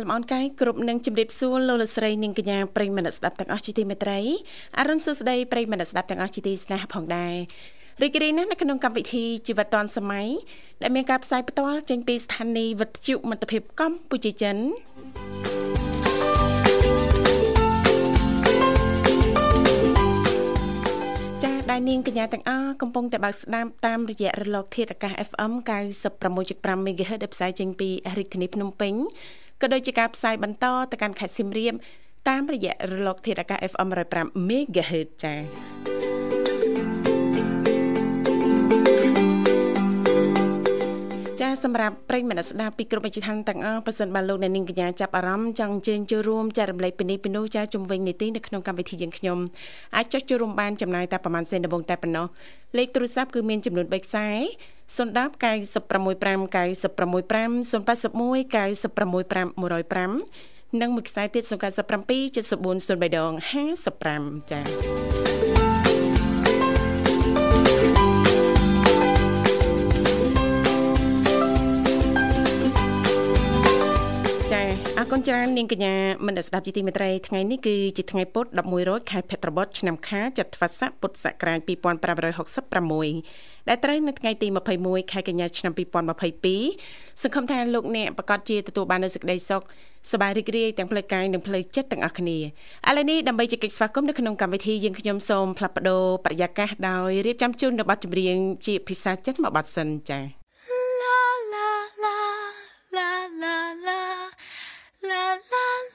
លំអរកាយគ្រប់នឹងជម្រាបសួរលោកលស្រីនាងកញ្ញាប្រិយមិត្តស្ដាប់ទាំងអស់ជាទីមេត្រីអរុនសុស្ដីប្រិយមិត្តស្ដាប់ទាំងអស់ជាទីស្នេហាផងដែររីករាយណាស់នៅក្នុងកម្មវិធីជីវិតឌွန်សម័យដែលមានការផ្សាយផ្ទាល់ចេញពីស្ថានីយ៍វិទ្យុមិត្តភាពកម្ពុជាចិនចាដែលនាងកញ្ញាទាំងអស់កំពុងតែបើកស្ដាប់តាមរយៈរលកធាតុអាកាស FM 96.5 MHz ដែលផ្សាយចេញពីរាជធានីភ្នំពេញ ក៏ដូចជាការផ្សាយបន្តទៅកាន់ខេត្តសៀមរាបតាមរយៈរលក ធាតុអាកាស FM 105 MHz ចា៎ចាសម្រាប់ប្រិយមិត្តស្ដាប់ពីគ្រប់វិជ្ជាឋានទាំងអស់ប៉ះសិនបានលោកអ្នកនាងកញ្ញាចាប់អារម្មណ៍ចង់ជើញចូលរួមចែករំលែកពីនេះពីនោះចាជំវិញនីតិនៅក្នុងកម្មវិធីយើងខ្ញុំអាចចុចចូលរួមបានចំណាយតែប្រហែលសេនដំបងតែប៉ុណ្ណោះលេខទូរស័ព្ទគឺមានចំនួន3ខ្សែ 010 965 965 081 965 105និងមួយខ្សែទៀត097 74 03ដង55ចា៎ គុណច្រើននាងកញ្ញាមនស្ដាប់ជីទីមេត្រីថ្ងៃនេះគឺជាថ្ងៃពុធ11រោចខែភទ្របទឆ្នាំខាចត្វាស័កពុទ្ធសករាជ2566ដែលត្រូវនៅថ្ងៃទី21ខែកញ្ញាឆ្នាំ2022សង្ឃឹមថាលោកអ្នកប្រកាសជាទទួលបាននូវសេចក្តីសុខសប្បាយរីករាយទាំងផ្លូវកាយនិងផ្លូវចិត្តទាំងអស់គ្នាឥឡូវនេះដើម្បីជែកស្វាគមន៍នៅក្នុងកម្មវិធីយើងខ្ញុំសូមផ្លាប់បដោប្រយាករដោយរៀបចំជូននៅប័ណ្ណចម្រៀងជាភាសាចិនមួយប័ណ្ណសិនចា៎ 啦啦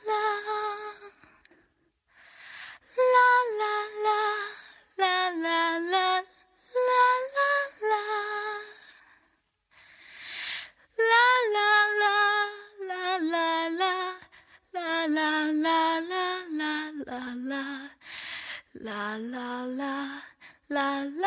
啦，啦啦啦啦啦啦，啦啦啦，啦啦啦啦啦啦，啦啦啦啦啦啦，啦啦啦啦啦。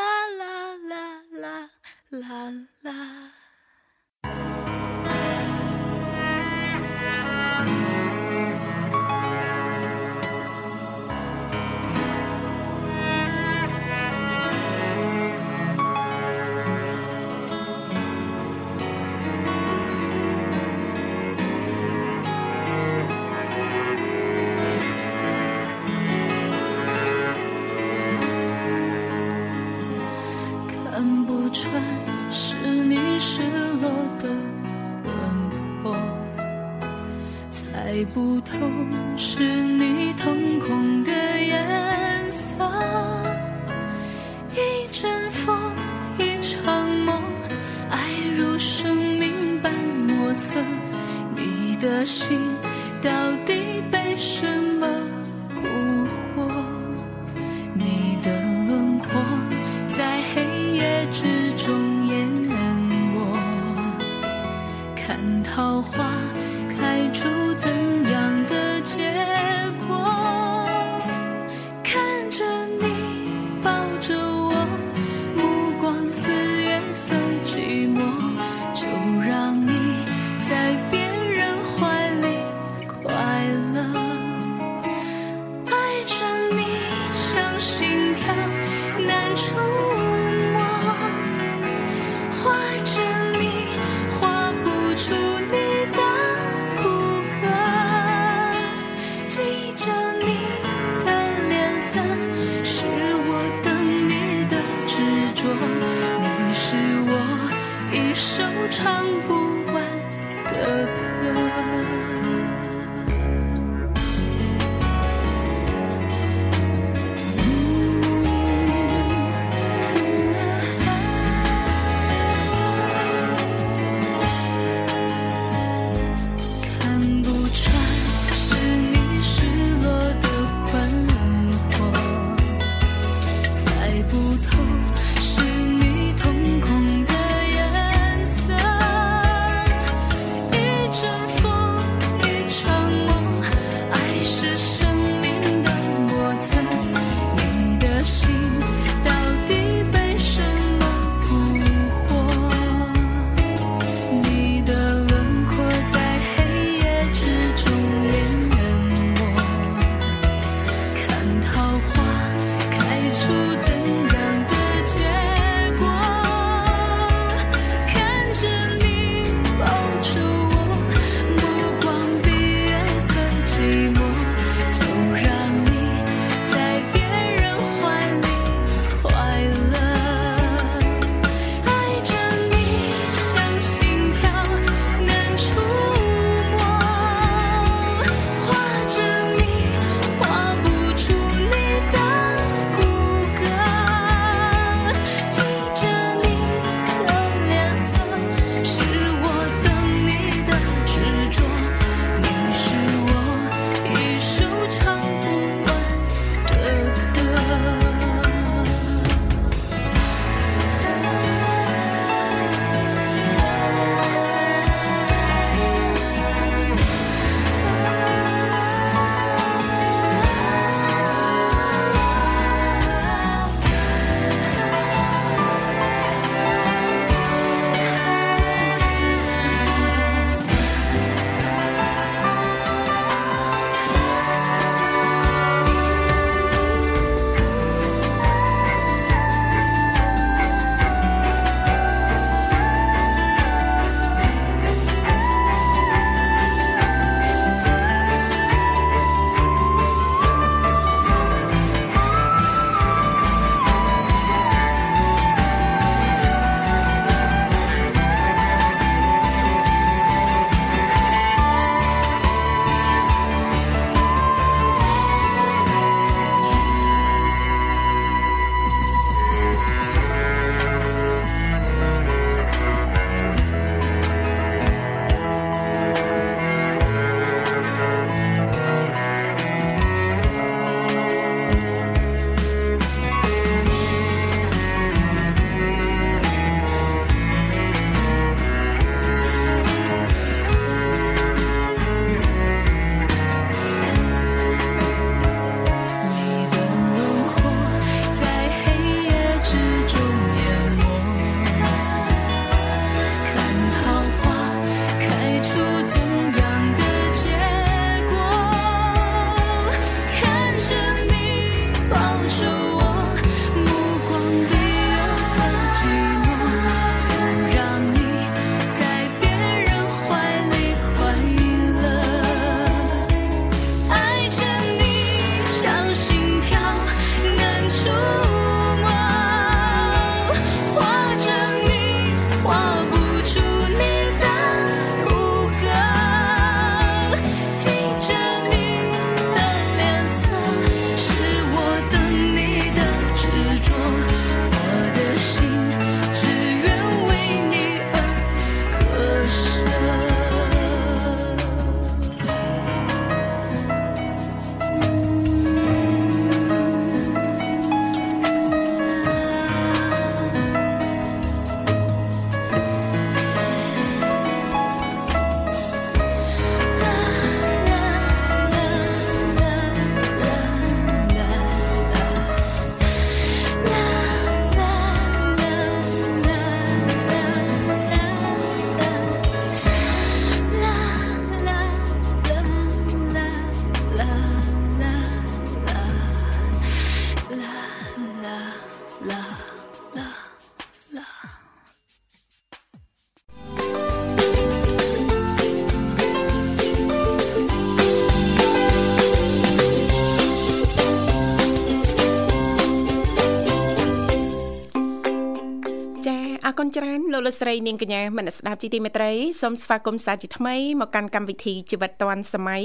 លោកលោកស្រីនាងកញ្ញាមនស្ដាប់ជីទីមេត្រីសូមស្វាគមន៍សាជាថ្មីមកកាន់កម្មវិធីជីវិតឌွန်សម័យ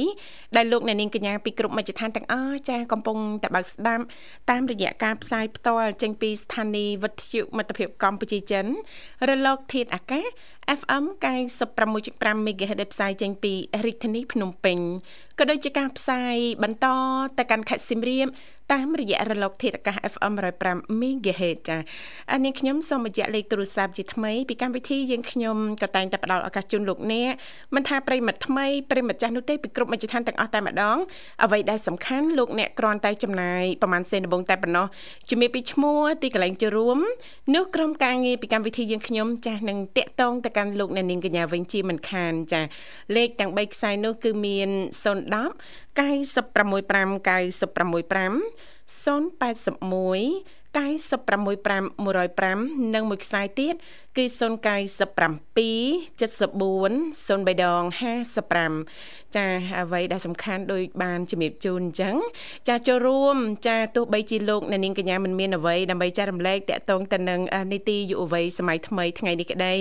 ដែលលោកអ្នកនាងកញ្ញាពីគ្រប់មជ្ឈដ្ឋានទាំងអស់ចាកំពុងតែបើកស្ដាប់តាមរយៈការផ្សាយផ្ទាល់ចេញពីស្ថានីយ៍វិទ្យុមិត្តភាពកម្ពុជាចិនរលកធាតុអាកាស FM 96.5 MHz ដែលផ្សាយចេញពីរាជធានីភ្នំពេញក៏ដូចជាការផ្សាយបន្តទៅកាន់ខេត្តសៀមរាប តាមរយៈរលកធាតុអាកាស FM 105 MHz ចា៎នាងខ្ញុំសូមបញ្ជាក់លេខទូរស័ព្ទជាថ្មីពីកម្មវិធីយើងខ្ញុំក៏តែងតែផ្ដល់ឱកាសជូនលោកអ្នកមិនថាប្រិមិត្តថ្មីប្រិមិត្តចាស់នោះទេពីគ្រប់មជ្ឈដ្ឋានទាំងអស់តែម្ដងអ្វីដែលសំខាន់លោកអ្នកគ្រាន់តែចំណាយប្រហែលសេនដំបងតែប៉ុណ្ណោះជំរាបពីឈ្មោះទីកន្លែងចូលរួមនោះក្រុមការងារពីកម្មវិធីយើងខ្ញុំចាស់នឹងតាក់ទងទៅកាន់លោកអ្នកនាងកញ្ញាវិញជាមិនខានចាលេខទាំង3ខ្សែនោះគឺមាន010 965 965 081 965 105និងមួយខ្សែទៀត គឺ097 74 03ដង55ចាអ្វីដែលសំខាន់ដោយបានជំរាបជូនអញ្ចឹងចាចូលរួម ចាទោះបីជាលោកអ្នកនាងកញ្ញាមិនមានអ្វីដើម្បីចែករំលែកតាក់ទងទៅនឹងនីតិយុវវ័យសម័យថ្មីថ្ងៃនេះក្តី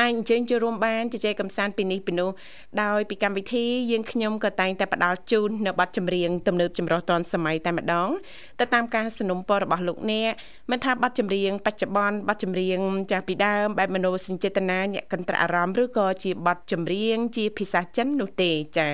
អាចអញ្ជើញចូលរួមបានជជែកកម្សាន្តពីនេះពីនោះដោយពីកម្មវិធីយើងខ្ញុំក៏តែងតែផ្ដល់ជូននៅប័ណ្ណចម្រៀងទំនើបចម្រុះទាន់សម័យតែម្ដងទៅតាមការสนับสนุนរបស់លោកអ្នកមិនថាប័ណ្ណចម្រៀងបច្ចុប្បន្នប័ណ្ណចម្រៀងចាស់ពីដើម បែបមនោសញ្ចេតនាញាក់កន្ត្រាអារម្មណ៍ឬក៏ជាបទចម្រៀងជាភាសាចិននោះទេចា៎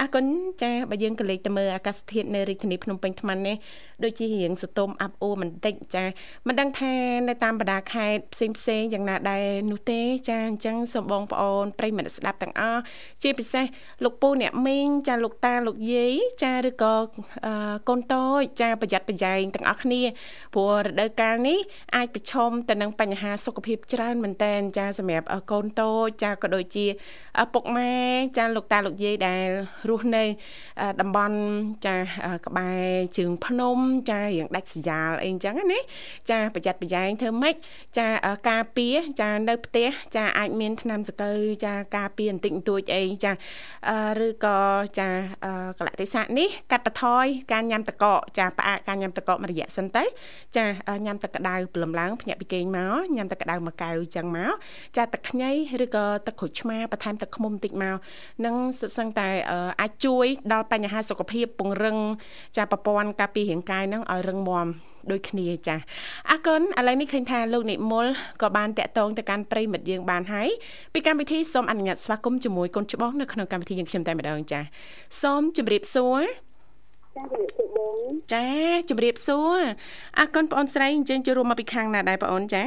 អរគុណចាបើយើងក៏លេខទៅមើលអាកាសធាតុនៅរាជធានីភ្នំពេញថ្មនេះដូចជារៀងសតុំអាប់អួរបន្តិចចាមិនដឹងថានៅតាមបណ្ដាខេត្តផ្សេងផ្សេងយ៉ាងណាដែរនោះទេចាអញ្ចឹងសូមបងប្អូនប្រិយមិត្តស្ដាប់ទាំងអស់ជាពិសេសលោកពូអ្នកមីងចាលោកតាលោកយាយចាឬក៏កូនតូចចាប្រយ័ត្នប្រយែងទាំងអស់គ្នាព្រោះរដូវកាលនេះអាចប្រឈមទៅនឹងបញ្ហាសុខភាពច្រើនមែនតែនចាសម្រាប់កូនតូចចាក៏ដូចជាពុកម៉ែចាលោកតាលោកយាយដែលរស់នៅតំបន់ចាក្បែរជើងភ្នំចារៀងដាច់សយ៉ាលអីអញ្ចឹងណាចាប្រយ័ត្នប្រយែងធ្វើម៉េចចាការពារចានៅផ្ទះចាអាចមានថ្នាំសង្កូវចាការពារបន្តិចបន្តួចអីចាឬក៏ចាកលៈទេសៈនេះកាត់បន្ថយការញ៉ាំតកកចាផ្អាកការញ៉ាំតកកម្រយៈសិនទៅចាញ៉ាំទឹកក្តៅព្រលឹមឡើងភ្ញាក់ពីគេងមកញ៉ាំទឹកក្តៅមួយកែវអញ្ចឹងមកចាទឹកខ្ញីឬក៏ទឹកក្រូចឆ្មាបន្ថែមទឹកឃ្មុំបន្តិចមកនឹងសិតសឹងតែអាចជួយដល់បញ្ហាសុខភាពពង្រឹងចាប្រព័ន្ធការពាររាងកាយនឹងឲ្យរឹងមាំដូចគ្នាចាអរគុណឥឡូវនេះឃើញថាលោកនិមលក៏បានតាក់ទងទៅកាន់ប្រិមិត្តយើងបានហើយពីកម្មវិធីសូមអនុញ្ញាតស្វាគមន៍ជាមួយកូនច្បងនៅក្នុងកម្មវិធីយើងខ្ញុំតែម្ដងចាសូមជម្រាបសួរចាជម្រាបសួរអរគុណបងអូនស្រីអញ្ជើញចូលរួមមកពីខាងណាដែរបងអូនចា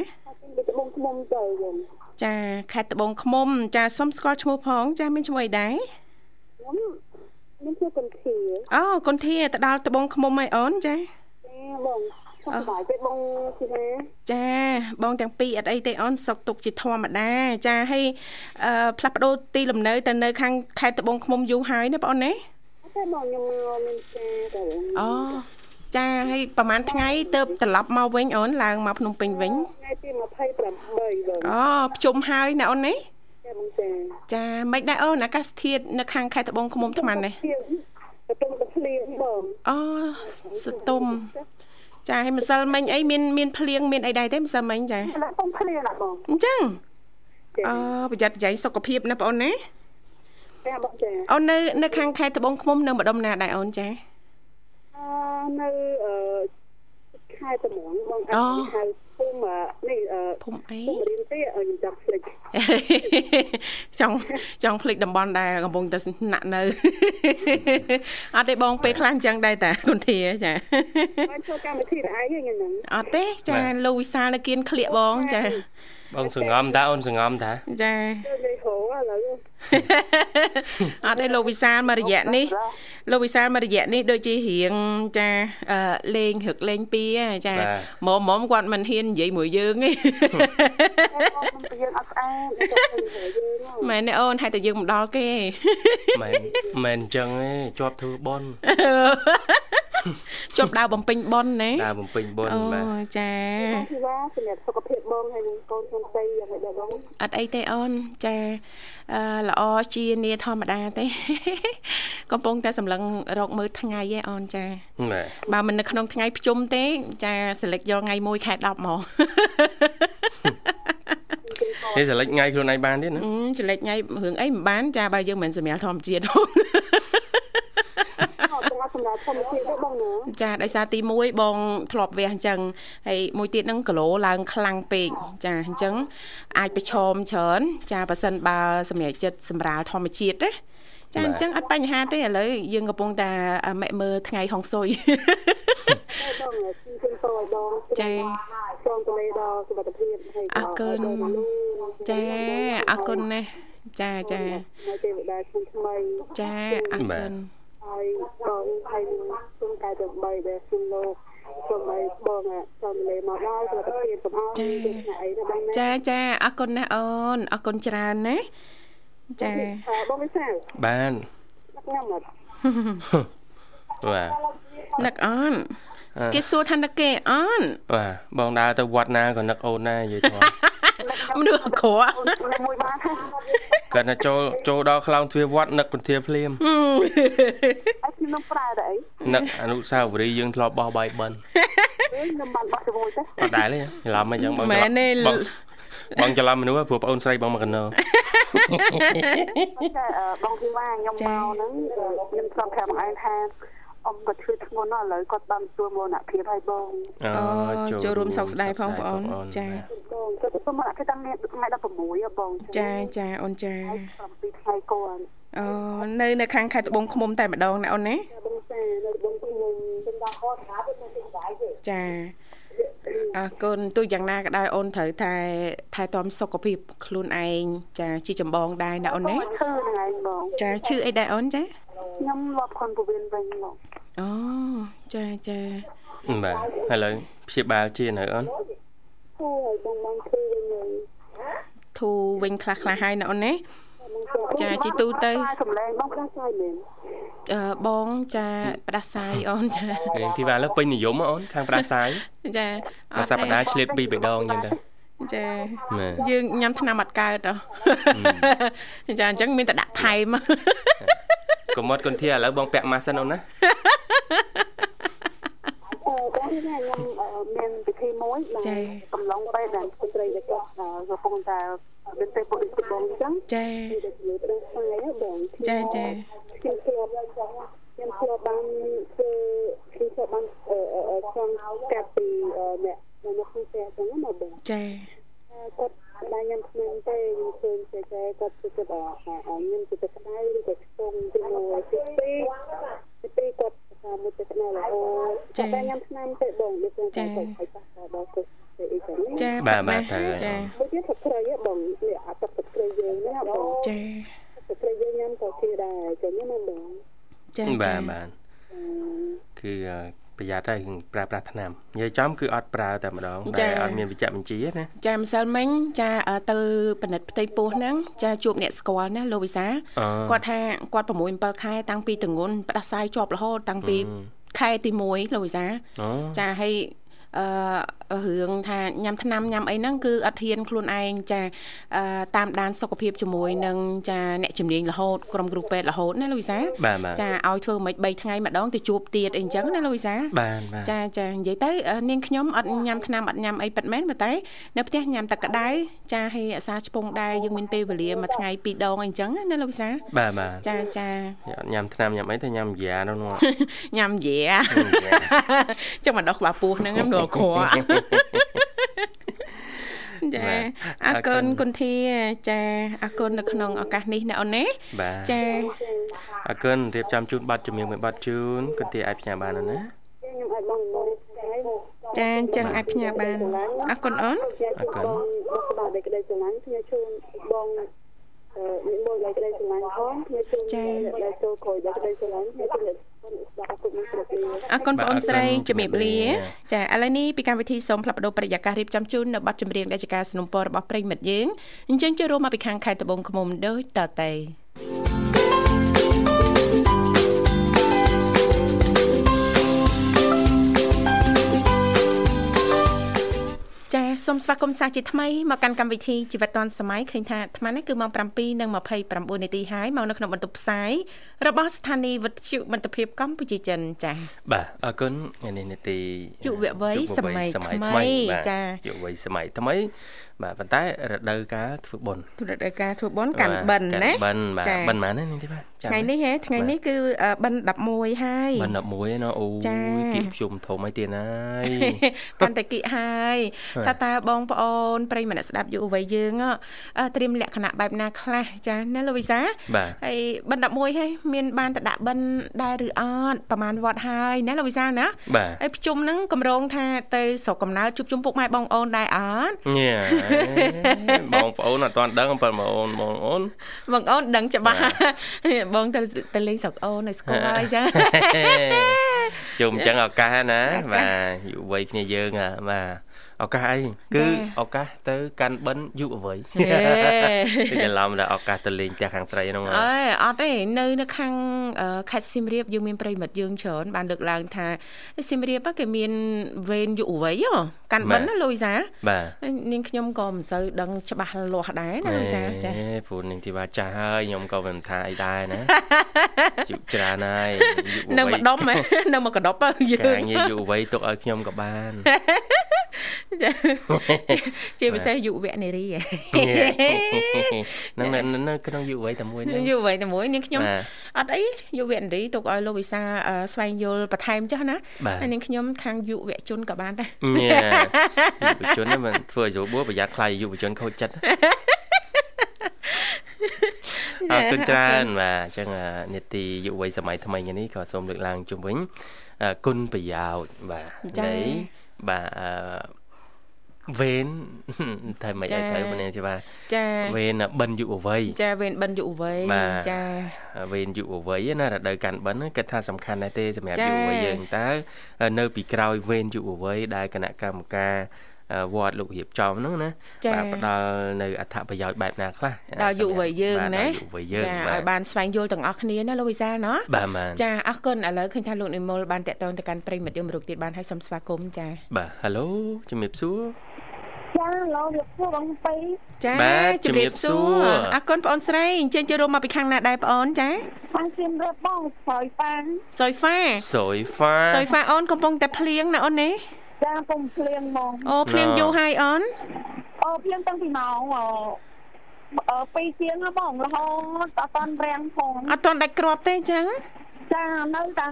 ពីត្បូងឃ្មុំទៅយើងចាខេត្តត្បូងឃ្មុំចាសូមស្គាល់ឈ្មោះផង ចាមានឈ្មោះអីដែរ ខ្ញុំមានឈ្មោះគុនធាអូគុនធាទៅដល់ត្បូងឃ្មុំហើយអូនចាចាបងសុខសប្បាយទេបងធីណាចាបងទាំងពីរអត់អីទេអូនសុកទុកជាធម្មតា ចាហើយអឺផ្លាស់ប្ដូរទីលំនៅទៅនៅខាងខេត្តត្បូងឃ្មុំយូរហើយណាបងអូនណាតែបងខ្ញុំមកមានចាទៅអូចាហើយប្រហែលថ្ងៃទៅត្រឡប់មកវិញអូនឡើងមកភ្នំពេញវិញថ្ងៃទី28បងអូភ្ជុំហើយណាអូននេះ ចាមិនដែរអូនអាកាសធាតុនៅខាងខេត្តត្បូងឃ្មុំថ្មនេះស្ទុំទៅភ្លៀងបងអូស្ទុំចាហើយម្សិលមិញអីមានមានភ្លៀងមានអីដែរទេម្សិលមិញចាខ្ញុំភ្លៀងណាបងអញ្ចឹងអឺប្រយ័ត្នប្រយែងសុខភាពណាបងអូនណាចាបងចាអូននៅនៅខាងខេត្តត្បូងឃ្មុំនៅម្ដុំណាដែរអូនចាអឺនៅអឺខេត្តត្បូងបងអត់ហៅភូមិនេះភូមិអីភូមិរៀនទេខ្ញុំចង់ភ្លេច ចង់ចង់ភ្លេចតំបន់ដែលកំពុងតែណាក់នៅអត់ទេបងពេលខ្លះអញ្ចឹងដែរតាគុនធាចាបានចូលកម្មវិធីឯងហ្នឹងអត់ទេចាលោកវិសាលនៅគៀនក្លៀកបងចាបងសងំតាអូនសងំតាចាលេហោឥឡូវ អត់ទេលោកវិសាលមករយៈនេះលោកវិសាលមករយៈនេះដូចជារៀងចាលេងរឹកលេងពីចាមុំមុំគាត់មិនហ៊ាននិយាយមួយយើងទេយើងអត់ស្អាតមែនទេអូនហើយតែយើងមិនដល់គេមែនមែនអញ្ចឹងទេជាប់ធ្វើបន់ជាប់ដើរបំពេញបន់ណាដើរបំពេញបន់បាទអូចាពីថាសម្រាប់សុខភាពបងហើយនឹងកូនខ្ញុំស្អីយ៉ាងម៉េចដែរបងអត់អីទេអូនចាអឺ ល្អជានីធម្មតាទេ កំពុងតែសម្លឹងរកមើលថ្ងៃឯអូនចាបើមិននៅក្នុងថ្ងៃភ្ជុំទេ ចាសិលិចយកថ្ងៃ1ខែ10មកនេះសិលិចថ្ងៃខ្លួនឯងបានទៀតណាសិលិចថ្ងៃរឿងអីមិនបាន ចាបើយើងមិនសម្រាប់ធម្មជាតិទេ សម្រាប់ធម្មជាតិទេបងណាចាដោយសារទី1បងធ្លាប់វះអញ្ចឹងហើយមួយទៀតហ្នឹងគីឡូឡើងខ្លាំងពេកចាអញ្ចឹងអាចប្រឈមច្រើន ចាប៉ះសិនបើសម្រាប់ចិត្តសម្រាលធម្មជាតិណាចាអញ្ចឹងអត់បញ្ហាទេឥឡូវយើងកំពុងតែម៉ែមើលថ្ងៃហុងស៊ុយបងខ្ញុំសូមបងចាសូមទៅដល់សុខភាពហើយអរគុណចាអរគុណណាស់ចាចាទេវតាថ្មីចាអរគុណ ហើយបងហើយសូមកែដើម្បីដែលខ្ញុំលោកសូមឲ្យបងសូមលេមកដល់សុខភាពកុំឲ្យថ្ងៃអីណាបងចាចាអរគុណណាស់អូនអរគុណច្រើនណាចាបងវិសាលបានខ្ញុំអត់បាទនឹកអូនគេសួរថានឹកគេអូនបាទបងដើរទៅវត្តណាក៏នឹកអូនដែរនិយាយធំ មនុស្សអក្រក់មួយបានគាត់ថាចូលចូលដល់ខ្លោងទ្វារវត្តនឹកពធាភ្លាមអត់ខ្ញុំប្រើតែអីនឹកអនុស្សាវរីយ៍យើងធ្លាប់បោះបាយបិណ្ឌខ្ញុំបានបោះជាមួយទេអត់ដែរទេច្រឡំអីចឹងបងច្រមែនទេឡំបងបងច្រឡំមនុស្សហ៎ព្រោះប្អូនស្រីបងមកកណោតែបងធីវ៉ាខ្ញុំមកហ្នឹងខ្ញុំស្រាប់ប្រាប់បងឯងថា អ៊ំគាត់ឈឺធ្ងន់ណាស់ឥឡូវគាត់បានទទួលមរណភាពហើយបងអូចូលរួមសោកស្ដាយផងបងអូនចាបងគាត់ទទួលមរណភាពតាំងថ្ងៃ16ហ៎បងចាចាអូនចា7ថ្ងៃគាត់អូនៅនៅខាងខេត្តត្បូងឃ្មុំតែម្ដងណាអូនណាបងសានៅបងខ្ញុំខ្ញុំដល់ខតថាទៅនៅទីដៃទេចាអរគុណទោះយ៉ាងណាក៏ដោយអូនត្រូវតែថែទាំសុខភាពខ្លួនឯងចាជាចម្បងដែរណាអូនណាឈឺហ្នឹងឯងបងចាឈឺអីដែរអូនចាខ្ញុំលាប់ខនពវៀនវិញបង អូចាចាបាទឥឡូវព្យាបាលជានៅអូនអូយបងបងឈឺវិញហើយធូរវិញខ្លះខ្លះហើយណាអូនណាចាជីទូទៅសំឡេងបងផ្ដាសាយមែនអឺបងចាផ្ដាសាយអូនចារៀងធីវ៉ាលើពេញនិយមហ៎អូនខាងប្រាសាយចាមួយសប្តាហ៍ឆ្លៀតពីរបីដងអញ្ចឹងទៅ ចាមែនយើងញ៉ាំថ្នាំអត់កើតហ៎ចាអញ្ចឹងមានតែដាក់ថែមកុំមកគុនធាឥឡូវបងពាក់ម៉ាស់សិនអូនណាអូបងនេះខ្ញុំមានពិធីមួយដែលកំឡុងពេលដែលស្ត្រីដែលគាត់កំពុងតែមានទេពុទ្ធិបងអញ្ចឹងចាដែលជាផ្ដល់ស្ងាយបងចាចាខ្ញុំធ្លាប់ខ្ញុំធ្លាប់បានធ្វើខ្ញុំធ្លាប់បានអឺចង់កាត់ពីអ្នក នៅក្នុងផ្ទះអញ្ចឹងណាបងចាគាត់បានញ៉ាំឆ្នាំទេខ្ញុំឃើញតែតែគាត់គឺគាត់អញញ៉ាំទៅក្តៅឬក៏ខ្ទង់ទីមួយទីពីរទីពីរគាត់ថាមួយទៅក្តៅរហូតគាត់បានញ៉ាំឆ្នាំទេបងដូចខ្ញុំចង់ទៅឲ្យប៉ះដល់គាត់ទៅអីចឹងចាបាទបាទត្រូវហើយចាមួយទៀតទឹកត្រីបងនេះអាទឹកទឹកត្រីយើងណាបងចាទឹកត្រីយើងញ៉ាំក៏ជាដែរចឹងណាបងចាបាទបាទគឺ ប្រយ័ត្នហើយគឺប្រើប្រាស់ថ្នាំនិយាយចំគឺអត់ប្រើតែម្ដងតែអត់មានវិជ្ជបញ្ជាណាចាម្សិលមិញចាទៅពិនិត្យផ្ទៃពោះហ្នឹងចាជួបអ្នកស្គាល់ណាលោកវិសាអគាត់ថាគាត់6 7ខែតាំងពីតងន់ផ្ដាសាយជាប់រហូតតាំងពីខែទី1លោកវិសាអូចាហើយ អឺរឿងថាញ៉ាំថ្នាំញ៉ាំអីហ្នឹងគឺអត់ហ៊ានខ្លួនឯងចាអឺតាមដានសុខភាពជាមួយនឹងចាអ្នកជំនាញរហូតក្រុមគ្រូពេទ្យរហូតណាលោកវិសាបាទបាទចាឲ្យធ្វើមិន3ថ្ងៃម្ដងទៅជួបទៀតអីអញ្ចឹងណាលោកវិសាបាទបាទចាចានិយាយទៅអឺនាងខ្ញុំអត់ញ៉ាំថ្នាំអត់ញ៉ាំអីប៉ិតមែនប៉ុន្តែនៅផ្ទះញ៉ាំតែក្តៅចាហើយអាសាឆ្ពងដែរយើងមានពេលវេលាមួយថ្ងៃពីរដងអីអញ្ចឹងណាលោកវិសាបាទបាទចាចាអត់ញ៉ាំថ្នាំញ៉ាំអីតែញ៉ាំយ៉ានោះនោះញ៉ាំយាចុះមកដោះក្បាលពោះហ្នឹងខ្ញុំដល់ក្រចាអរគុណគុណធាចាអរគុណនៅក្នុងឱកាសនេះណាអូនណាបាទចាអរគុណរៀបចំជូនប័ណ្ណជំនឿមួយប័ណ្ណជូនគុណទាអាចផ្ញើបានអូនណាខ្ញុំអាចបងមួយថ្ងៃចាអញ្ចឹងអាចផ្ញើបានអរគុណអូនអរគុណបងបងដែលក្តីស្រឡាញ់ខ្ញុំជូនបង អឺនិមន្តដែលក្តីស្រឡាញ់ផងខ្ញុំជូនដែលចូលក្រោយដែលក្តីស្រឡាញ់ខ្ញុំជូនស្ដាប់អរគុណគ្រប់គ្នា អរគុណបងអូនស្រីជំរាបលាចាឥឡូវនេះពីកម្មវិធីសូមផ្លាប់បដោប្រយាកររៀបចំជូននៅប័ណ្ណចម្រៀងដែលជាការสนับสนุนរបស់ប្រិយមិត្តយើងអញ្ចឹងចូលរួមមកពីខាងខេត្តត្បូងឃ្មុំដូចតទៅចា សូមស្វាគមន៍សាជាថ្មីមកកាន់កម្មវិធីជីវិតឌွန်សម័យឃើញថាអាត្មានេះគឺម៉ោង7:29នាទីហើយមកនៅក្នុងបន្ទប់ផ្សាយរបស់ស្ថានីយ៍វិទ្យុមិត្តភាពកម្ពុជាចិនចាបាទអរគុណថ្ងៃនេះនេតិយុវវ័យយុវសម័យថ្មីបាទចាយុវវ័យសម័យថ្មីបាទប៉ុន្តែរដូវកាលធ្វើបុណ្យទូរទស្សន៍ការធ្វើបន់កាន់បិណ្ឌណាបិណ្ឌបាទចាបិណ្ឌម៉ានណានេះទេបាទចាំថ្ងៃនេះហ៎ថ្ងៃនេះគឺអឺបិណ្ឌ11ហើយបិណ្ឌ11ឯណោះអូចាយគៀបជុំធំអីទៀតហើយកាន់តែគិហើយបាទថាតើបងប្អូនប្រិយមិត្តអ្នកស្ដាប់យុវវ័យយើងអឺត្រៀមលក្ខណៈបែបណាខ្លះចាណាលោកវិសាបាទហើយបិណ្ឌ11ហើយមានបានទៅដាក់បិណ្ឌដែរឬអត់ប្រហែលវត្តហើយណាលោកវិសាណាបាទហើយប្រជុំហ្នឹងកម្រងថាទៅស្រុកកំណើតជួបជុំពុកម៉ែបងប្អូនដែរអត់ញ៉ាបងប្អូនអត់ទាន់ដឹងប៉ុន្តែបងអូនបងអូនបងអូនដឹងច្បាស់បងទៅទៅលេងស្រុកអូននៅស្គាល់ហើយចាជុំអញ្ចឹងឱកាសណាឱកាសបាទយុវវ័យគ្នាយើងហ่ะបាទ ឱកាសអីគឺឱកាសទៅកាន់បិណ្ឌយុវវ័យតែច្រឡំដល់ឱកាសទៅលេងផ្ទះខាងស្រីហ្នឹងអើអត់ទេនៅនៅខាងខេត្តសៀមរាបយើងមានប្រិមិត្តយើងច្រើនបានលើកឡើងថាសៀមរាបគេមានវេនយុវវ័យកាន់បិណ្ឌណាលូយសាបាទនាងខ្ញុំក៏មិនសូវដឹងច្បាស់លាស់ដែរណាលូយសាចាព្រោះនាងធីវ៉ាចាស់ហើយខ្ញុំក៏មិនថាអីដែរណាជិះច្រើនហើយយុវវ័យនៅម្ដុំនៅមកកដប់យើងការងារយុវវ័យទុកឲ្យខ្ញុំក៏បានចា ជាពិសេសយុវនារីហ្នឹងនៅក្នុងយុវវ័យតែមួយហ្នឹងយុវវ័យតែមួយនាងខ្ញុំអត់អីយុវនារីទុកឲ្យលោកវិសាស្វែងយល់បន្ថែមចុះណាហើយនាងខ្ញុំខាងយុវជនក៏បានដែរយុវជនហ្នឹងមិនធ្វើឲ្យស្រួលបួប្រយ័ត្នខ្លាយយុវជនខូចចិត្តអរគុណច្រើនបាទអញ្ចឹងនេតិយុវវ័យសម័យថ្មីនេះក៏សូមលើកឡើងជុំវិញគុណប្រយោជន៍បាទនៃបាទ វេនតែមិនឲ្យត្រូវ મને ទេបាទចាវេនបិណ្ឌយុវវ័យចាវេនបិណ្ឌយុវវ័យចាវេនយុវវ័យណារដូវកាន់បិណ្ឌគិតថាសំខាន់ណាស់ទេសម្រាប់យុវវ័យយើងតើនៅពីក្រោយវេនយុវវ័យដែលគណៈកម្មការវត្តលោករៀបចំហ្នឹងណាបាទផ្ដល់នៅអត្ថប្រយោជន៍បែបណាខ្លះដល់យុវវ័យយើងណាយុវវ័យយើងបាទឲ្យបានស្វែងយល់ទាំងអស់គ្នាណាលោកវិសាលណាបាទបាទចាអរគុណឥឡូវឃើញថាលោកនិមលបានតាក់ទងទៅកាន់ប្រិមិត្តយមរុកទៀតបានឲ្យសូមស្វាគមន៍ចាបាទ Halo ជំរាបសួរ ចាឡូវាសួរបងពីចាជំរាបសួរអរគុណបងអូនស្រីអញ្ជើញចូលរួមមកពីខាងណាដែរបងអូនចាខាងជិមរើបងសយហ្វាសយហ្វាសយហ្វាសយហ្វាអូនកំពុងតែភ្លៀងណាអូននេះចាកំពុងភ្លៀងហ្មងអូភ្លៀងយូរហើយអូនអូភ្លៀងតាំងពីម៉ោងអឺពីជាងបងរហូតអត់តាន់រាំងផងអត់តាន់ដាច់គ្រាប់ទេអញ្ចឹងចានៅតែ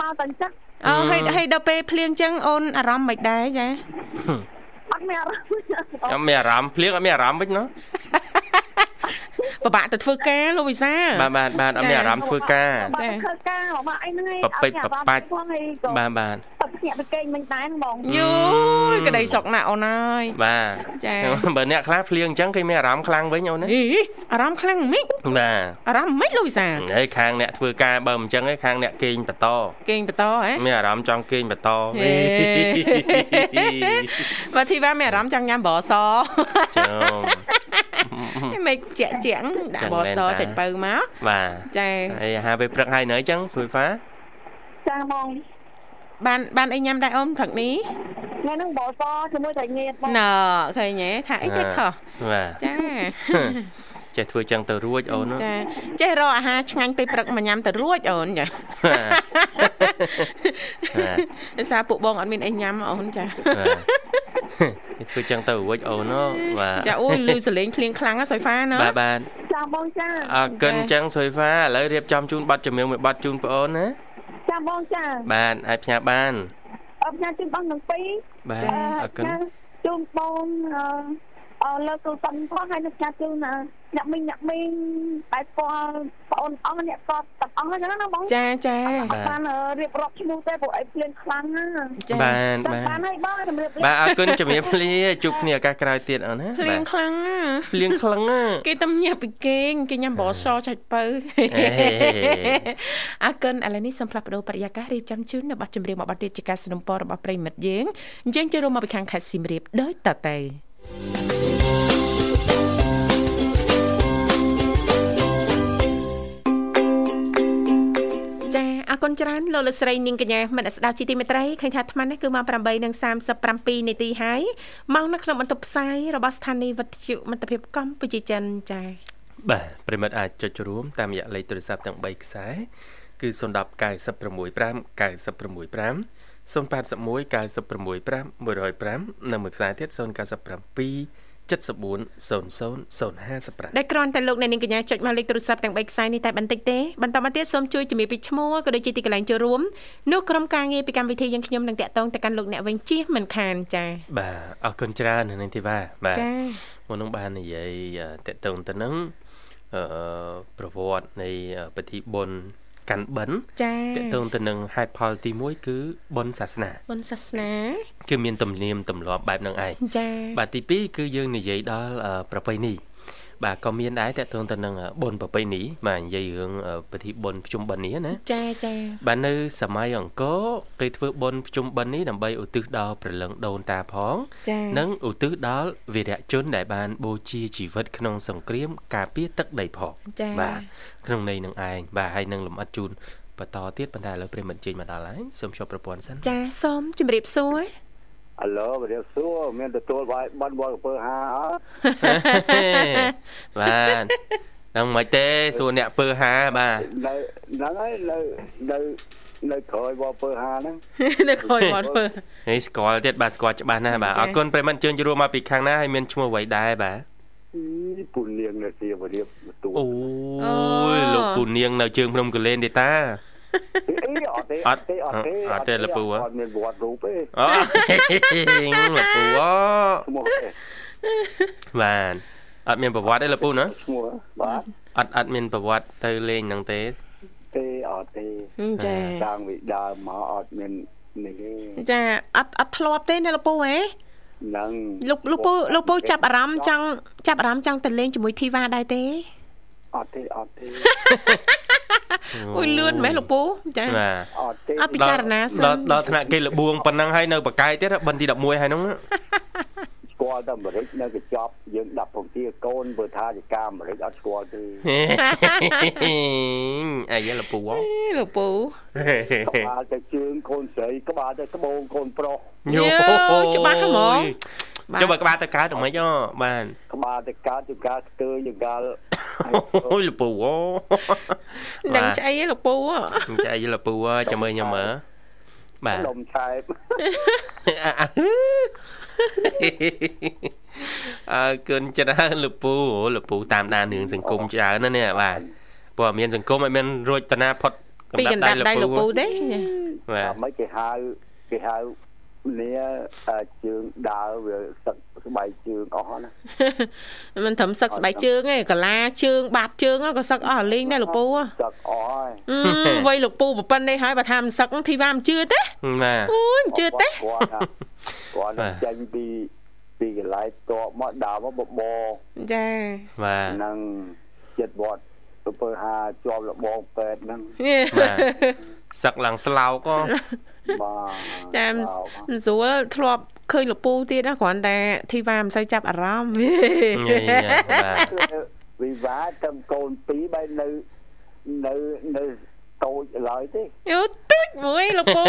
មកតែចឹកអូហើយហើយដល់ពេលភ្លៀងអញ្ចឹងអូនអារម្មណ៍មិនដែរចាអ ត់មានអារម្មណ៍អត់មានអារម្មណ៍ភ្លៀងអត់មានអារម្មណ៍វិញណា ពិបាកទៅធ្វើការលោកវិសាបាទបាទបាទអត់មានអារម្មណ៍ធ្វើការចាធ្វើការមកអីហ្នឹងឯងបពេចបបាច់បាទបាទភ្នាក់ទៅគេងមិញដែរហ្មងយូយក្តីសុកណាស់អូនអើយបាទចាបើអ្នកខ្លះភ្លៀងអញ្ចឹងគេមានអារម្មណ៍ខ្លាំងវិញអូនណាអារម្មណ៍ខ្លាំងមិនបាទអារម្មណ៍មិនលោកវិសាហើយខាងអ្នកធ្វើការបើមិនអញ្ចឹងឯងខាងអ្នកគេងបន្តគេងបន្តហ៎មានអារម្មណ៍ចង់គេងបន្តបើធីវ៉ាមានអារម្មណ៍ចង់ញ៉ាំបរសចាំ មិនជាក់ជាក់ដាក់បសចេញបើមកបាទចាហើយអាហារពេលព្រឹកហើយនៅអញ្ចឹងស្រួយហ្វាចាហ្មងបានបានអីញ៉ាំដែរអ៊ំព្រឹកនេះថ្ងៃហ្នឹងបសជាមួយតែងៀតបងណ៎ឃើញទេថាអីចេះខុសបាទចា ចេះធ្វើចឹងទៅរួចអូនចាចេះរកអាហារឆ្ងាញ់ពេលព្រឹកមកញ៉ាំទៅរួចអូនចាដោយសារពួកបងអត់មានអីញ៉ាំអូនចាធ្វើចឹងទៅរួចអូនបាទចាអូយលឺសលេងភ្លៀងខ្លាំងណាសុយហ្វាណាបាទបាទចាបងចាអរគុណចឹងសុយហ្វាឥឡូវរៀបចំជូនប័ណ្ណចម្រៀងមួយប័ណ្ណជូនបងអូនណាចាបងចាបាទអាចផ្ញើបានអរផ្ញើជូនបងទាំងពីរបាទអរគុណជូនបងអឺ លើកទូរស័ព្ទផងហើយនឹងផ្ញើជូនអ្នកមីងអ្នកមីងបែបស្គាល់បងអូនអស់អ្នកស្គាល់ទាំងអស់ហ្នឹងណាបងចាចាបានរៀបរាប់ឈ្មោះទេព្រោះអីភ្លៀងខ្លាំងណាចាបានបានបានហើយបងជំរាបលាបាទអរគុណជំរាបលាជួបគ្នាឱកាសក្រោយទៀតអូនណាភ្លៀងខ្លាំងណាភ្លៀងខ្លាំងណាគេតំញាក់ពីគេងគេញ៉ាំបរសចាច់បើអរគុណឥឡូវនេះសូមផ្លាស់ប្ដូរបរិយាកាសរៀបចំជូននៅប័ណ្ណចម្រៀងមួយប័ណ្ណទៀតជាការสนับสนุนរបស់ប្រិមិត្តយើងអញ្ចឹងចូលរួមមកពីខាងខេត្តសៀមរាបដោយតទៅ អរគុណច្រើនលោកលស្រីនាងកញ្ញាមនស្ដាប់ជីទីមេត្រីឃើញថាអាត្មានេះគឺម៉ោង8:37នាទីហើយមកនៅក្នុងបន្ទប់ផ្សាយរបស់ស្ថានីយ៍វិទ្យុមិត្តភាពកម្ពុជាចិនចា៎បាទប្រិមិត្តអាចចុចរួមតាមរយៈលេខទូរស័ព្ទទាំង3ខ្សែគឺ010 965 965 081 965 105និងមួយខ្សែទៀត097 740055ដែលគ្រាន់តែលោកអ្នកនាងកញ្ញាចុចមកលេខទូរស័ព្ទទាំង3ខ្សែនេះតែបន្តិចទេបន្តមកទៀតសូមជួយជំរាបពីឈ្មោះក៏ដូចជាទីកន្លែងចូលរួមនោះក្រុមការងារពីកម្មវិធីយើងខ្ញុំនឹងតាក់ទងទៅកាន់លោកអ្នកវិញជិះមិនខានចា៎បាទអរគុណច្រើននាងធីវ៉ាបាទចា៎មុននឹងបាននិយាយតាក់ទងទៅនឹងអឺប្រវត្តិនៃពិធីបុណ្យ កាន់បិណ្ឌចា៎តកតងទៅនឹងហេតុផលទី1គឺបុណ្យសាសនាបុណ្យសាសនាគឺមានទំនៀមទម្លាប់បែបហ្នឹងឯងចា៎បាទទី2គឺយើងនិយាយដល់ប្រពៃណី បាទក៏មានដែរតកតងទៅនឹងបុណ្យប្រពៃណីបាទនិយាយរឿងពិធីបុណ្យភ្ជុំបិណ្ឌនេះណាចាចាបាទនៅសម័យអង្គរគេធ្វើបុណ្យភ្ជុំបិណ្ឌនេះដើម្បីឧទ្ទិសដល់ព្រលឹងដូនតាផងនិងឧទ្ទិសដល់វីរៈជនដែលបានបូជាជីវិតក្នុងសង្គ្រាមការពារទឹកដីផងបាទក្នុងន័យនឹងឯងបាទហើយនឹងលំអិតជូនបន្តទៀតប៉ុន្តែឥឡូវប្រិមិត្តជិញមកដល់ហើយសូមជួបប្រព័ន្ធសិនចាសូមជម្រាបសួរ អាឡូបរិយសួរមានទទួលបាយបនវល់កំពើហាអត់បាទនឹងមិនទេសួរអ្នកពើហាបាទនៅហ្នឹងហើយនៅនៅនៅក្រោយវល់ពើហាហ្នឹងនៅក្រោយវល់ពើនេះស្គាល់ទៀតបាទស្គាល់ច្បាស់ណាស់បាទអរគុណប្រិមត្តជើញជួបមកពីខាងណាហើយមានឈ្មោះអ្វីដែរបាទពូនាងនៅទីវរៀបទូអូយលោកពូនាងនៅជើងភ្នំកលែនទេតា អីអត់ទេអត់ទេអត់ទេអត់ទេលពូអត់មានវត្តរូបទេអូលពូអូបាទអត់មានប្រវត្តិទេលពូណាឈ្មោះបាទអត់អត់មានប្រវត្តិទៅលេងហ្នឹងទេទេអត់ទេចាតាំងពីដើមមកអត់មាននេះទេចាអត់អត់ធ្លាប់ទេណាលពូហ៎ហ្នឹងលោកលោកពូលោកពូចាប់អារម្មណ៍ចង់ចាប់អារម្មណ៍ចង់ទៅលេងជាមួយធីវ៉ាដែរទេអត់ទេអត់ទេ អូយលឿនមែនលោកពូចាអត់ទេអត់ពិចារណាសិនដល់ដល់ថ្នាក់គេលបួងប៉ុណ្ណឹងហើយនៅបកាយទៀតបិណ្ឌទី11ហើយហ្នឹងស្គាល់តែអាមេរិកនៅកញ្ចប់យើងដាក់ពងទាកូនបើថាជាការអាមេរិកអត់ស្គាល់ទេអាយលពូលោកពូក្បាលទៅជើងកូនស្រីក្បាលទៅត្បូងកូនប្រុសយោច្បាស់ហ្មង ចុះបើក្បាលទៅកើតទៅមិនអបានក្បាលទៅកើតទៅកើតស្ទើរយកាលអូយលពូអូនឹងឆ្អីលពូនឹងឆ្អីលពូចាំមើលខ្ញុំមើលបាទដុំឆែបអើគុណច្រើនលពូលពូតាមដានរឿងសង្គមច្រើនណានេះបាទព្រោះមានសង្គមឲ្យមានរួចតាណាផុតពីកណ្ដាប់ដៃលពូទេបាទមិនគេហៅគេហៅ នេះជើងដើរវាសឹកស្បែកជើងអស់ណាមិនត្រឹមសឹកស្បែកជើងទេកាឡាជើងបាតជើងក៏សឹកអស់លេងដែរលោកពូសឹកអស់ហើយវ័យលោកពូប្រពន្ធនេះហើយបើថាមិនសឹកធីវ៉ាមិនជឿទេណាអូយមិនជឿទេគាត់គាត់ចាញ់ពីពីកន្លែងតបមកដើមបបចាបាទនឹងចិត្តវត្តទៅពើហាជាប់លបងពេទ្យហ្នឹងបាទសឹកឡើងស្លោកក៏ ចាមិនស្រួលធ្លាប់ឃើញលពូទៀតណាគ្រាន់តែធីវ៉ាមិនសូវចាប់អារម្មណ៍វិវាតែកូនពីរបែរនៅនៅនៅតូចឡើយទេយូតូចមួយលពូ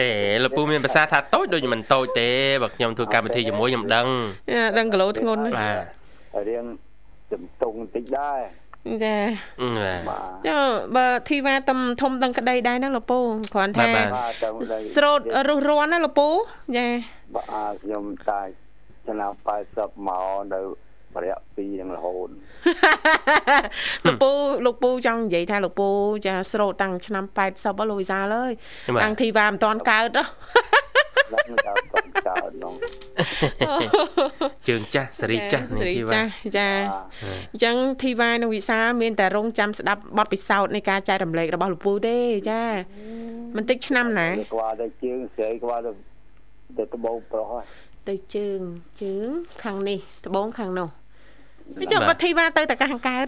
ទេលពូមានភាសាថាតូចដូចមិនតូចទេបើខ្ញុំធ្វើកម្មវិធីជាមួយខ្ញុំដឹងដឹងគីឡូធ្ងន់បាទរៀងជំទង់បន្តិចដែរ ចាចុះបើធីវ៉ាតំធំដឹងក្តីដែរណាលោកពូគ្រាន់ថាស្រោតរុះរាន់ណាលោកពូចាបាទខ្ញុំតែឆ្នាំ80មកនៅបរិយ2នឹងរហូតលោកពូលោកពូចង់និយាយថាលោកពូចាស្រោតតាំងឆ្នាំ80លោកវិសាលអើយតាំងធីវ៉ាមិនតាន់កើតហ៎ឡើង ដើមកំចោលនោះជើងចាស់សេរីចាស់នេះធីវ៉ាចាស់ចាអញ្ចឹងធីវ៉ានិងវិសាលមានតែរងចាំស្ដាប់បទពិសោធន៍នៃការចែករំលែករបស់លោកពូទេចាមិនតិចឆ្នាំណាក្បាលទៅជើងស្រីក្បាលទៅទៅត្បូងប្រុសទៅជើងជើងខាងនេះត្បូងខាងនោះនេះចុះបាត់ធីវ៉ាទៅតែខាងកើត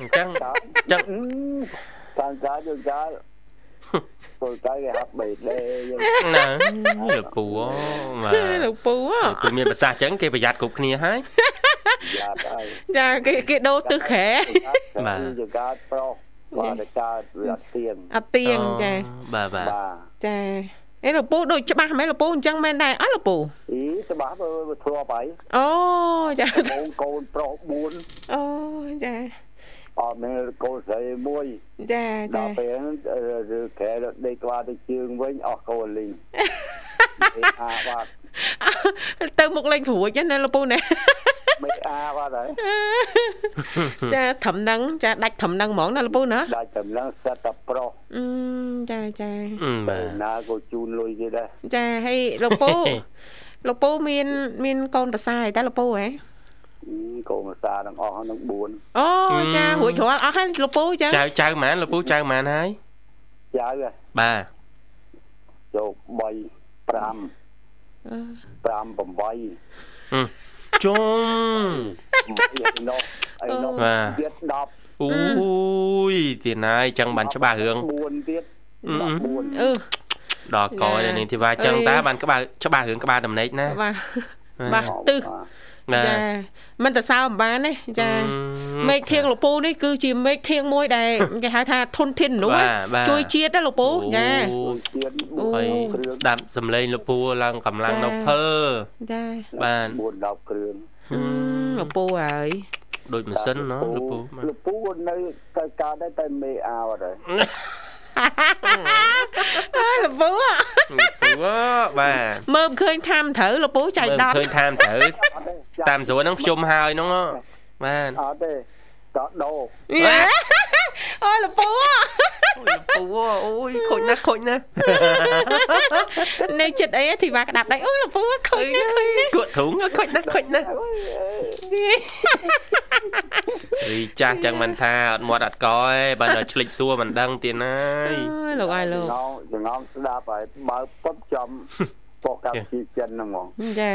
អញ្ចឹងចឹងតាមការយើងកាល ធ្វើទៅគេហាប់បេដេណាលោកពូបាទលោកពូគឺមានប្រសាសន៍អញ្ចឹងគេប្រយ័ត្នគ្រប់គ្នាហើយយ៉ាត់ហើយចាគេគេដូរទឹះក្រែបាទយើងកើតប្រុសបាទតែកើតវាអត់ទៀងអត់ទៀងចាបាទបាទចាអេលោកពូដូចច្បាស់មែនលោកពូអញ្ចឹងមែនដែរអត់លោកពូអីច្បាស់បើធ្លាប់ហើយអូចាកូនកូនប្រុស4អូចា អត់មានកូនស្រីមួយចាចាដល់ពេលឬកែដេកក្បាលទៅជើងវិញអស់កូនលីងអាបាទទៅមុខលេងព្រួចណាលោកពូណាមេអាបាទហើយចាត្រឹមហ្នឹងចាដាច់ត្រឹមហ្នឹងហ្មងណាលោកពូណាដាច់ត្រឹមហ្នឹងសិតតែប្រុសអឺចាចាបាទណាក៏ជូនលុយទៀតដែរចាហើយលោកពូលោកពូមានមានកូនប្រសាយតែលោកពូហ៎ កូនភាសាទាំងអស់នឹង4អូចារួចរាល់អស់ហើយលោកពូចាចៅចៅម៉ានលោកពូចៅម៉ានហើយចៅបាទចូល3 5 5 8ជុំនោះអីនោះបាទទៀត10អូយទៀតហើយចឹងបានច្បាស់រឿង4ទៀតអឺ14អឺដល់កយនេះធីវ៉ាចឹងតាបានក្បាលច្បាស់រឿងក្បាលដំណេកណាបាទបាទទឹះបាទ ចាមិនទៅសើអំបានទេចាមេឃធៀងលពូនេះគឺជាមេឃធៀងមួយដែលគេហៅថាធនធានមនុស្សណាជួយជាតិណាលពូចាទៀតអូហើយស្ដាប់សំឡេងលពូឡើងកម្លាំងនៅភើចាបាទ4 10គ្រឿងហឹមលពូហើយដូចម៉ាស៊ីនណលពូបាទលពូនៅទៅកើតដែរតែមេអោតហើយអើ លពូលពូបាទមើលឃើញថាមត្រូវលពូចៃមើលដន្យឃើញតាមត្រូវអត់ទេតាមស្រួលហ្នឹងភ្ជុំហើយហ្នឹងបាទអត់ទេ តោះដោអូលពូលពូអូយខូចណាស់ខូចណាស់នៅចិត្តអីធីវ៉ាក្តាប់ដៃអូលពូខូចណាស់ខូចណាស់គក់ធុងខូចណាស់ខូចណាស់រីចាស់ចឹងមិនថាអត់មាត់អត់កឯងបើដល់ឆ្លិចសួរមិនដឹងទៀតណាយអើយលោកអើយលោកងចងងស្ដាប់ហើយបើពុតចំបកកម្មជីចិនហ្នឹងហ្មងចា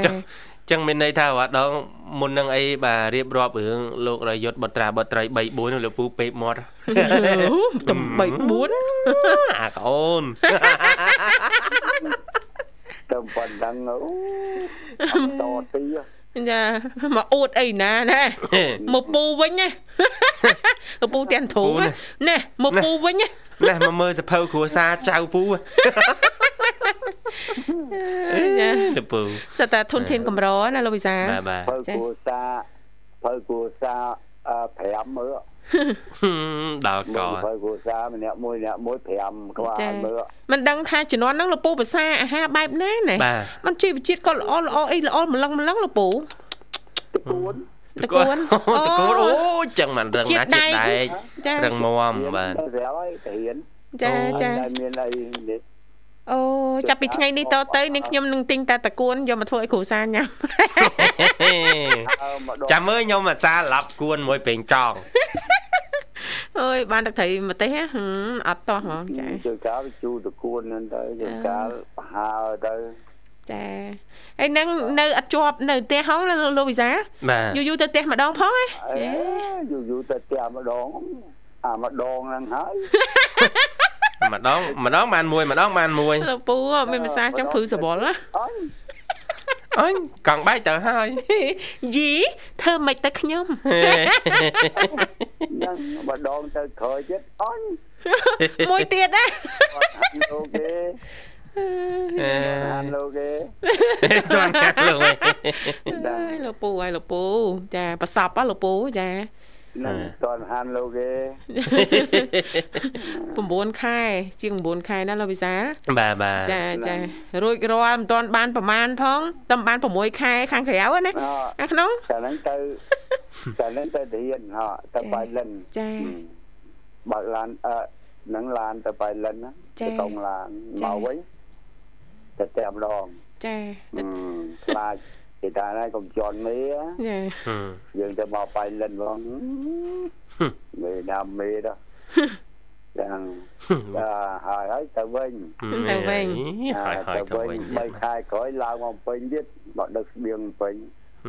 ចឹងមានន័យថារត់ដងមុននឹងអីបាទរៀបរាប់រឿងលោករយុទ្ធបុត្រាបុត្រី3 4នោះលោកពូពេកមាត់ទំ3 4អាកអូនទៅប៉ុណ្ណឹងអូអត់តទីចាមកអួតអីណាណាមកពូវិញណាលោកពូទាំងធូណែមកពូវិញណាណែមកមើលសភៅគ្រួសារចៅពូ ចាលោកពូសិតតែធនធានកម្រណាលោកវិសាបាទបាទភៅគួសាភៅគួសាអឺ5មើលដល់កភៅគួសាម្នាក់មួយម្នាក់មួយ5ក្បាលមើលមិនដឹងថាជំនាន់ហ្នឹងលោកពូភាសាអាហារបែបណាណាបាទมันជីវជាតិក៏ល្អល្អអីល្អម្លឹងម្លឹងលោកពូតគួនតកួនតកួនអូចឹងមិនរឹងណាស់ចិត្តដែកចារឹងមាំបាទទៅស្រាប់ហើយទៅរៀនចាចាតែមានអីនេះ អូចាប់ពីថ្ងៃនេះតទៅនាងខ្ញុំនឹងទិញតែតកួនយកមកធ្វើឲ្យគ្រូសាញ៉ាំអើម្ដងចាំមើលខ្ញុំអាសាឡប់គួនមួយពេងចង់អើយបានទឹកត្រីម្ទេសហ៎ហឹមអត់តោះហ្មងចាជួនកាលជូតគួនហ្នឹងទៅជួនកាលបហើទៅចាហើយនឹងនៅអត់ជាប់នៅផ្ទះហងណាលោកវិសាបាទយូរយូរទៅផ្ទះម្ដងផងហ៎អេយូរយូរទៅផ្ទះម្ដងអាម្ដងហ្នឹងហើយ ម្ដងម្ដងបានមួយម្ដងបានមួយលោកពូមានភាសាចឹងព្រឺសវល់ណាអញអញកង់បែកទៅហើយយីធ្វើមិនទៅខ្ញុំហ្នឹងម្ដងទៅក្រោយទៀតអញមួយទៀតណាលោកគេអឺអានលោកគេតន់កាត់លោកឯងអើយលោកពូហើយលោកពូចាប្រសពហ៎លោកពូចា នឹងតន់ហានលោកគេ9ខែជាង9ខែណាលោកវិសាបាទបាទចាចារួចរាល់មិនទាន់បានប្រមាណផងតែបាន6ខែខាងក្រៅណាអអាក្នុងតែហ្នឹងទៅតែហ្នឹងទៅរៀនហ่ะទៅបៃលិនចាបើកឡានអឺនឹងឡានទៅបៃលិនណាចាទៅកងឡានចាមកវិញទៅតែម្ដងចាអឺខ្លាច គេថាណាកុំជន់មេចាហឹមយើងទៅមកបៃលិនបងមេណាមេ đó យ៉ាងចាហើយហើយទៅវិញហើយហើយទៅវិញ3ខែក្រោយឡើងមកពេញទៀតមកដឹកស្បៀងពេញ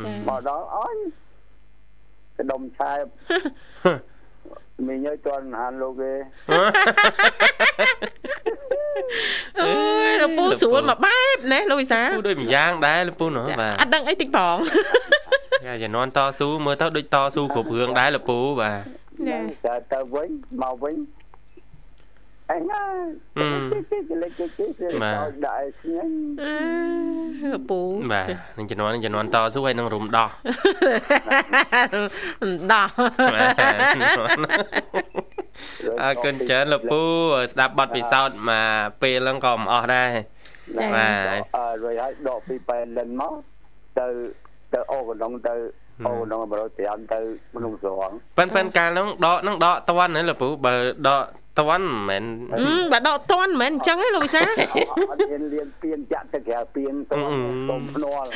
ចាមកដ ល់អញកដុំឆែបមីញើជន់ហានលោកគេអើយលោកពូស្រួលមកបែបណាលោកវិសាពូដូចម្យ៉ាងដែរលោកពូណោះចាបាទអត់ដឹងអីតិចផងយ៉ាជំនាន់តស៊ូមើលទៅដូចតស៊ូគ្រប់រឿងដែរលោកពូបាទចាតែទៅវិញមកវិញអញណាអឺលេចគេគេគេដល់ដាក់ឲ្យស្ញែងអឺលោកពូបាទនឹងជំនាន់នឹងជំនាន់តស៊ូហើយនឹងរុំដោះដោះ អរគុណច្រើនលោកពូស្ដាប់បទពិសោធន៍មកពេលហ្នឹងក៏មិនអស់ដែរបាទអឺរួចហើយដកពីប៉ែលិនមកទៅទៅអូកណ្ដងទៅអូកណ្ដង105ទៅភ្នំស្រងប៉ិនប៉ិនកាលហ្នឹងដកហ្នឹងដកតន់ណាលោកពូបើដក តន់មិនមែនអឺបើដកតន់មិនមែនអញ្ចឹងទេលោកវិសាអត់មានលៀនពៀនចាក់ទៅក្រៅពៀនទៅទុំភ្នាល់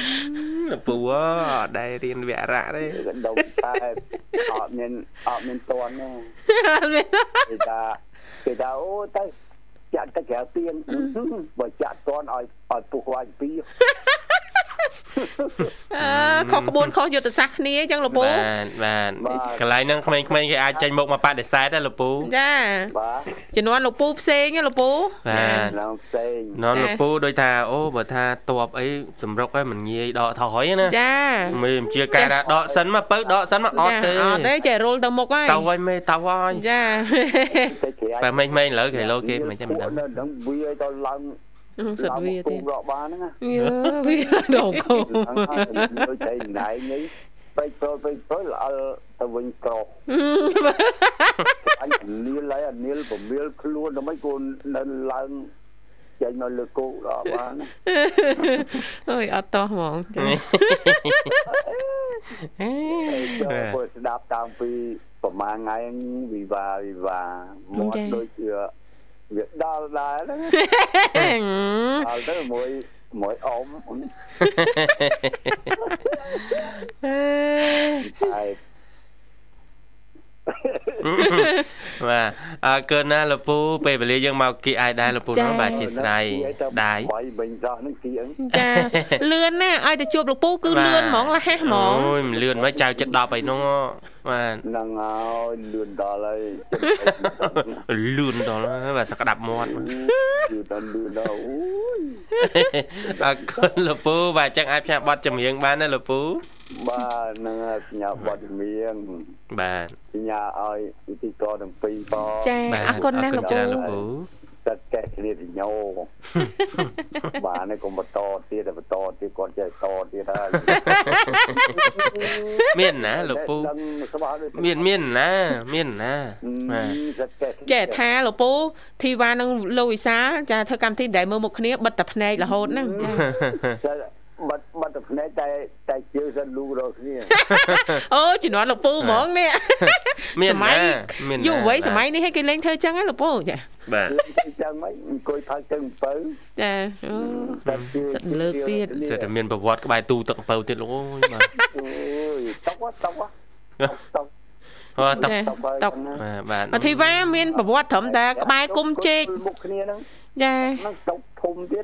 លោកពូអត់ដែររៀនវិរៈទេកណ្ដងតែអត់មានអត់មានតន់ទេអត់មានគេថាគេថាអូទៅចាក់ទៅក្រៅពៀនបើចាក់តន់ឲ្យ ឲ្យពុះខ្វាយពីរអឺខុសក្បួនខុសយុទ្ធសាស្ត្រគ្នាអញ្ចឹងលោកពូបាទបាទកន្លែងហ្នឹងក្មេងៗគេអាចចេញមុខមកបដិសេធដែរលោកពូចាបាទជំនាន់លោកពូផ្សេងលោកពូបាទឡងផ្សេងននលោកពូដូចថាអូបើថាតបអីសម្រុកហើយមិនងាយដកថយណាចាមិនជាការដកសិនមកបើដកសិនមកអត់ទេអត់ទេចេះរុលទៅមុខហើយទៅហើយមេទៅហើយចាបែរមេៗឥឡូវគេលោគេមិនចាំមិនដឹងដឹងវាឲ្យទៅឡើង សិតវាទៀតរកបានហ្នឹងវាដល់កូនដូចតែណៃនេះពេកទៅពេកទៅល្អទៅវិញក្រោះអញនីលហើយនីលពមៀលខ្លួនដើម្បីគូននៅឡើងចេញមកលើគោកដល់បានអើយអត់តោះហ្មងចាអេចូលពុស្ដាប់តាំងពីប្រហែលថ្ងៃវិវាវិវាមកដូចជា វាដល់ដែរដល់ទៅមួយមួយអមហើយ បាទអើកើណាលពូពេលវេលាយើងមកគីអាយដែរលពូនោះបាទជាស្រ័យស្ដាយបាយវិញដោះនឹងគីអីចាលឿនណាឲ្យទៅជួបលោកពូគឺលឿនហ្មងលះហ្មងអូយមិនលឿនមិនចៅចិត្ត10អីនោះបាទហ្នឹងហើយលឿនដល់ហើយលឿនដល់ហើយបាទសក្តាប់មាត់លឿនដល់លឿនដល់អូយអរគុណលពូបាទចឹងអាចផ្សាយបទចម្រៀងបានណាលពូ បាទនឹងផ្ញើបទចម្រៀងបាទផ្ញើឲ្យវិធីកទាំងពីរបងចាអរគុណណាស់លោកពូទឹកកែគ្នាទៅញោបាទនេះកុំបន្តទៀតបន្តទៀតគាត់ចេះតទៀតហើយមានណាលោកពូមានមានណាមានណាចេះថាលោកពូធីវ៉ានិងលោកវិសាចាធ្វើកម្មវិធីដែលមើលមុខគ្នាបិទតែភ្នែករហូតហ្នឹងចា បិទបិទតែភ្នែកតែតែជើងសិនលូរកគ្នាអូជំនាន់លោកពូហ្មងនេះមានសម័យយុវវ័យសម័យនេះឲ្យគេលេងធ្វើចឹងហ្នឹងលោកពូចាបាទចឹងមិនអង្គុយផឹកទឹកអំពៅចាអូសិតលើកទៀតសិតតែមានប្រវត្តិក្បែរទូទឹកអំពៅទៀតលោកអូយបាទអូយតុកតុកតុកអូតុកតុកបាទអធិវាមានប្រវត្តិត្រឹមតែក្បែរគុំជែកមុខគ្នាហ្នឹងចាហ្នឹងតុក ធំទៀត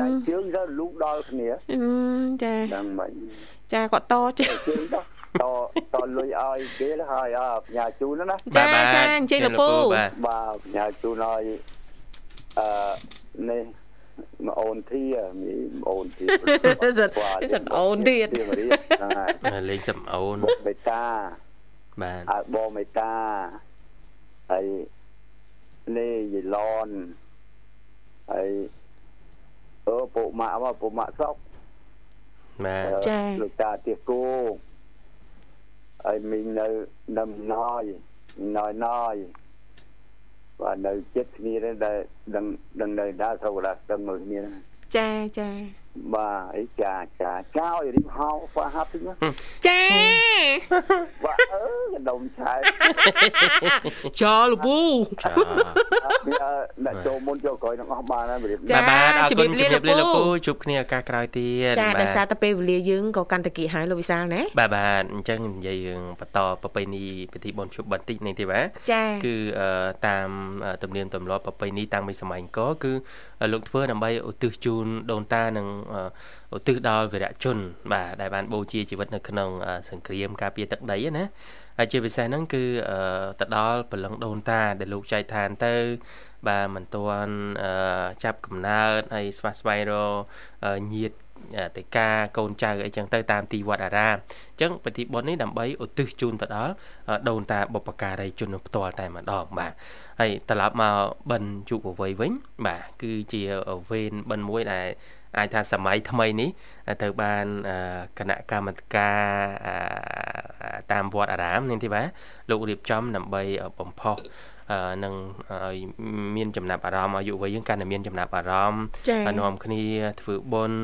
តែជើងទៅលូកដល់គ្នាចាហ្នឹងមិនចាគាត់តជើងទៅតតលុយឲ្យគេហើយអផ្ញើជូនណាចាចាអញ្ជើញលោកពូបាទផ្ញើជូនឲ្យអឺនេះមកអូនធីមានអូនធីសិតសិតអូនទៀតលេងសំអូនបេតាបាទអើបងមេតាហើយនេះយីឡនហើយ អឺពុកម៉ាក់មកពុកម៉ាក់ស្រុកបាទចាលោកតាទៀគូហើយមីងនៅនៅណយណយណយបាទនៅចិត្តគ្នាដែរដឹងដឹងនៅដែរស្រុកឡាដឹងមើលគ្នាចាចា បាទអីចាចាចោរីបហោហ្វាហាប់ហ្នឹងចាបាទអឺកដុំឆែចោលពូចាវាអ្នកចូលមុនចូលក្រោយនឹងអស់បានហើយរៀបចាបាទអរគុណជំរាបលាលោកពូជួបគ្នាឱកាសក្រោយទៀតចាដោយសារតែពេលវេលាយើងក៏កាន់តែគៀហើយលោកវិសាលណាបាទបាទអញ្ចឹងនិយាយរឿងបន្តប្រពៃណីពិធីបុណ្យជប់បន្តិចនេះទេបាទចាគឺតាមទំនៀមទម្លាប់ប្រពៃណីតាំងពីសម័យអង្គរគឺលោកធ្វើដើម្បីឧទ្ទិសជូនដូនតានិងឧទ្ទិសដល់វីរៈជន បាទដែលបានបូជាជីវិតនៅក្នុង សង្គ្រាមការពារទឹកដីណាហើយជាពិសេសហ្នឹងគឺទៅដល់ព្រលឹងដូនតា ដែលលោកចែកឋានទៅ បាទមិនទាន់ចាប់កំណើតហើយស្វះស្វែងរកញាតតេកាកូនចៅអីចឹងទៅតាមទីវត្តអារាមអញ្ចឹងពិធីបុណ្យនេះដើម្បីឧទ្ទិសជូនទៅដល់ដូនតាបុព្វការីជនផ្ទាល់តែម្ដងបាទហើយត្រឡប់មកបិណ្ឌយុវវ័យវិញ បាទគឺជាវេនបិណ្ឌមួយដែល អាចថាសម័យថ្មីនេះត្រូវបានគណៈកម្មាធិការតាមវត្តអារាមនេះទេបាទលោករៀបចំដើម្បីបំផុសនឹងឲ្យមានចំណាប់អារម្មណ៍ឲ្យយុវវ័យយើងកាន់តែមានចំណាប់អារម្មណ៍នាំគ្នាធ្វើបុណ្យ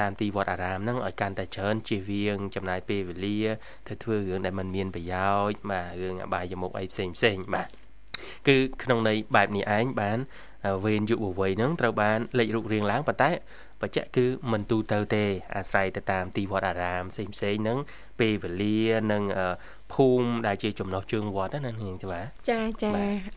តាមទីវត្តអារាមហ្នឹងឲ្យកាន់តែច្រើនជៀសវាងចំណាយពេលវេលាទៅធ្វើរឿងដែលมันមានប្រយោជន៍បាទរឿងអបាយមុខអីផ្សេងផ្សេងបាទគឺក្នុងន័យបែបនេះឯងបាន វេនយុវវ័យហ្នឹងត្រូវបានលេចរូបរាងឡើងប៉ុន្តែបច្ចៈគឺមិនទូទៅទេ អាស្រ័យទៅតាមទីវត្តអារាមផ្សេងផ្សេងហ្នឹងពេលវេលានិងភូមិដែលជាចំណុះជើងវត្តណានាងចាបាទចាចា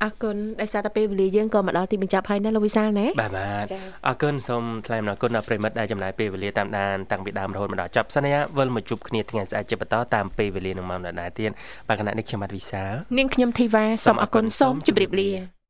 អរគុណដោយសារតែពេលវេលាយើងក៏មកដល់ទីបញ្ចប់ហើយណាលោកវិសាលណាបាទបាទអរគុណសូមថ្លែងអំណរគុណដល់ប្រិមិត្តដែលចំណាយពេលវេលាតាមដានតាំងពីដើមរហូតមកដល់ចប់សន្យាវិលមកជួបគ្នាថ្ងៃស្អែកជាបន្តតាមពេលវេលានឹងម៉ោងដដែលទៀតបាទគណៈនេះខ្ញុំបាទវិសាលនាងខ្ញុំធីវ៉ាសូមអរគុណសូមជម្រាបលា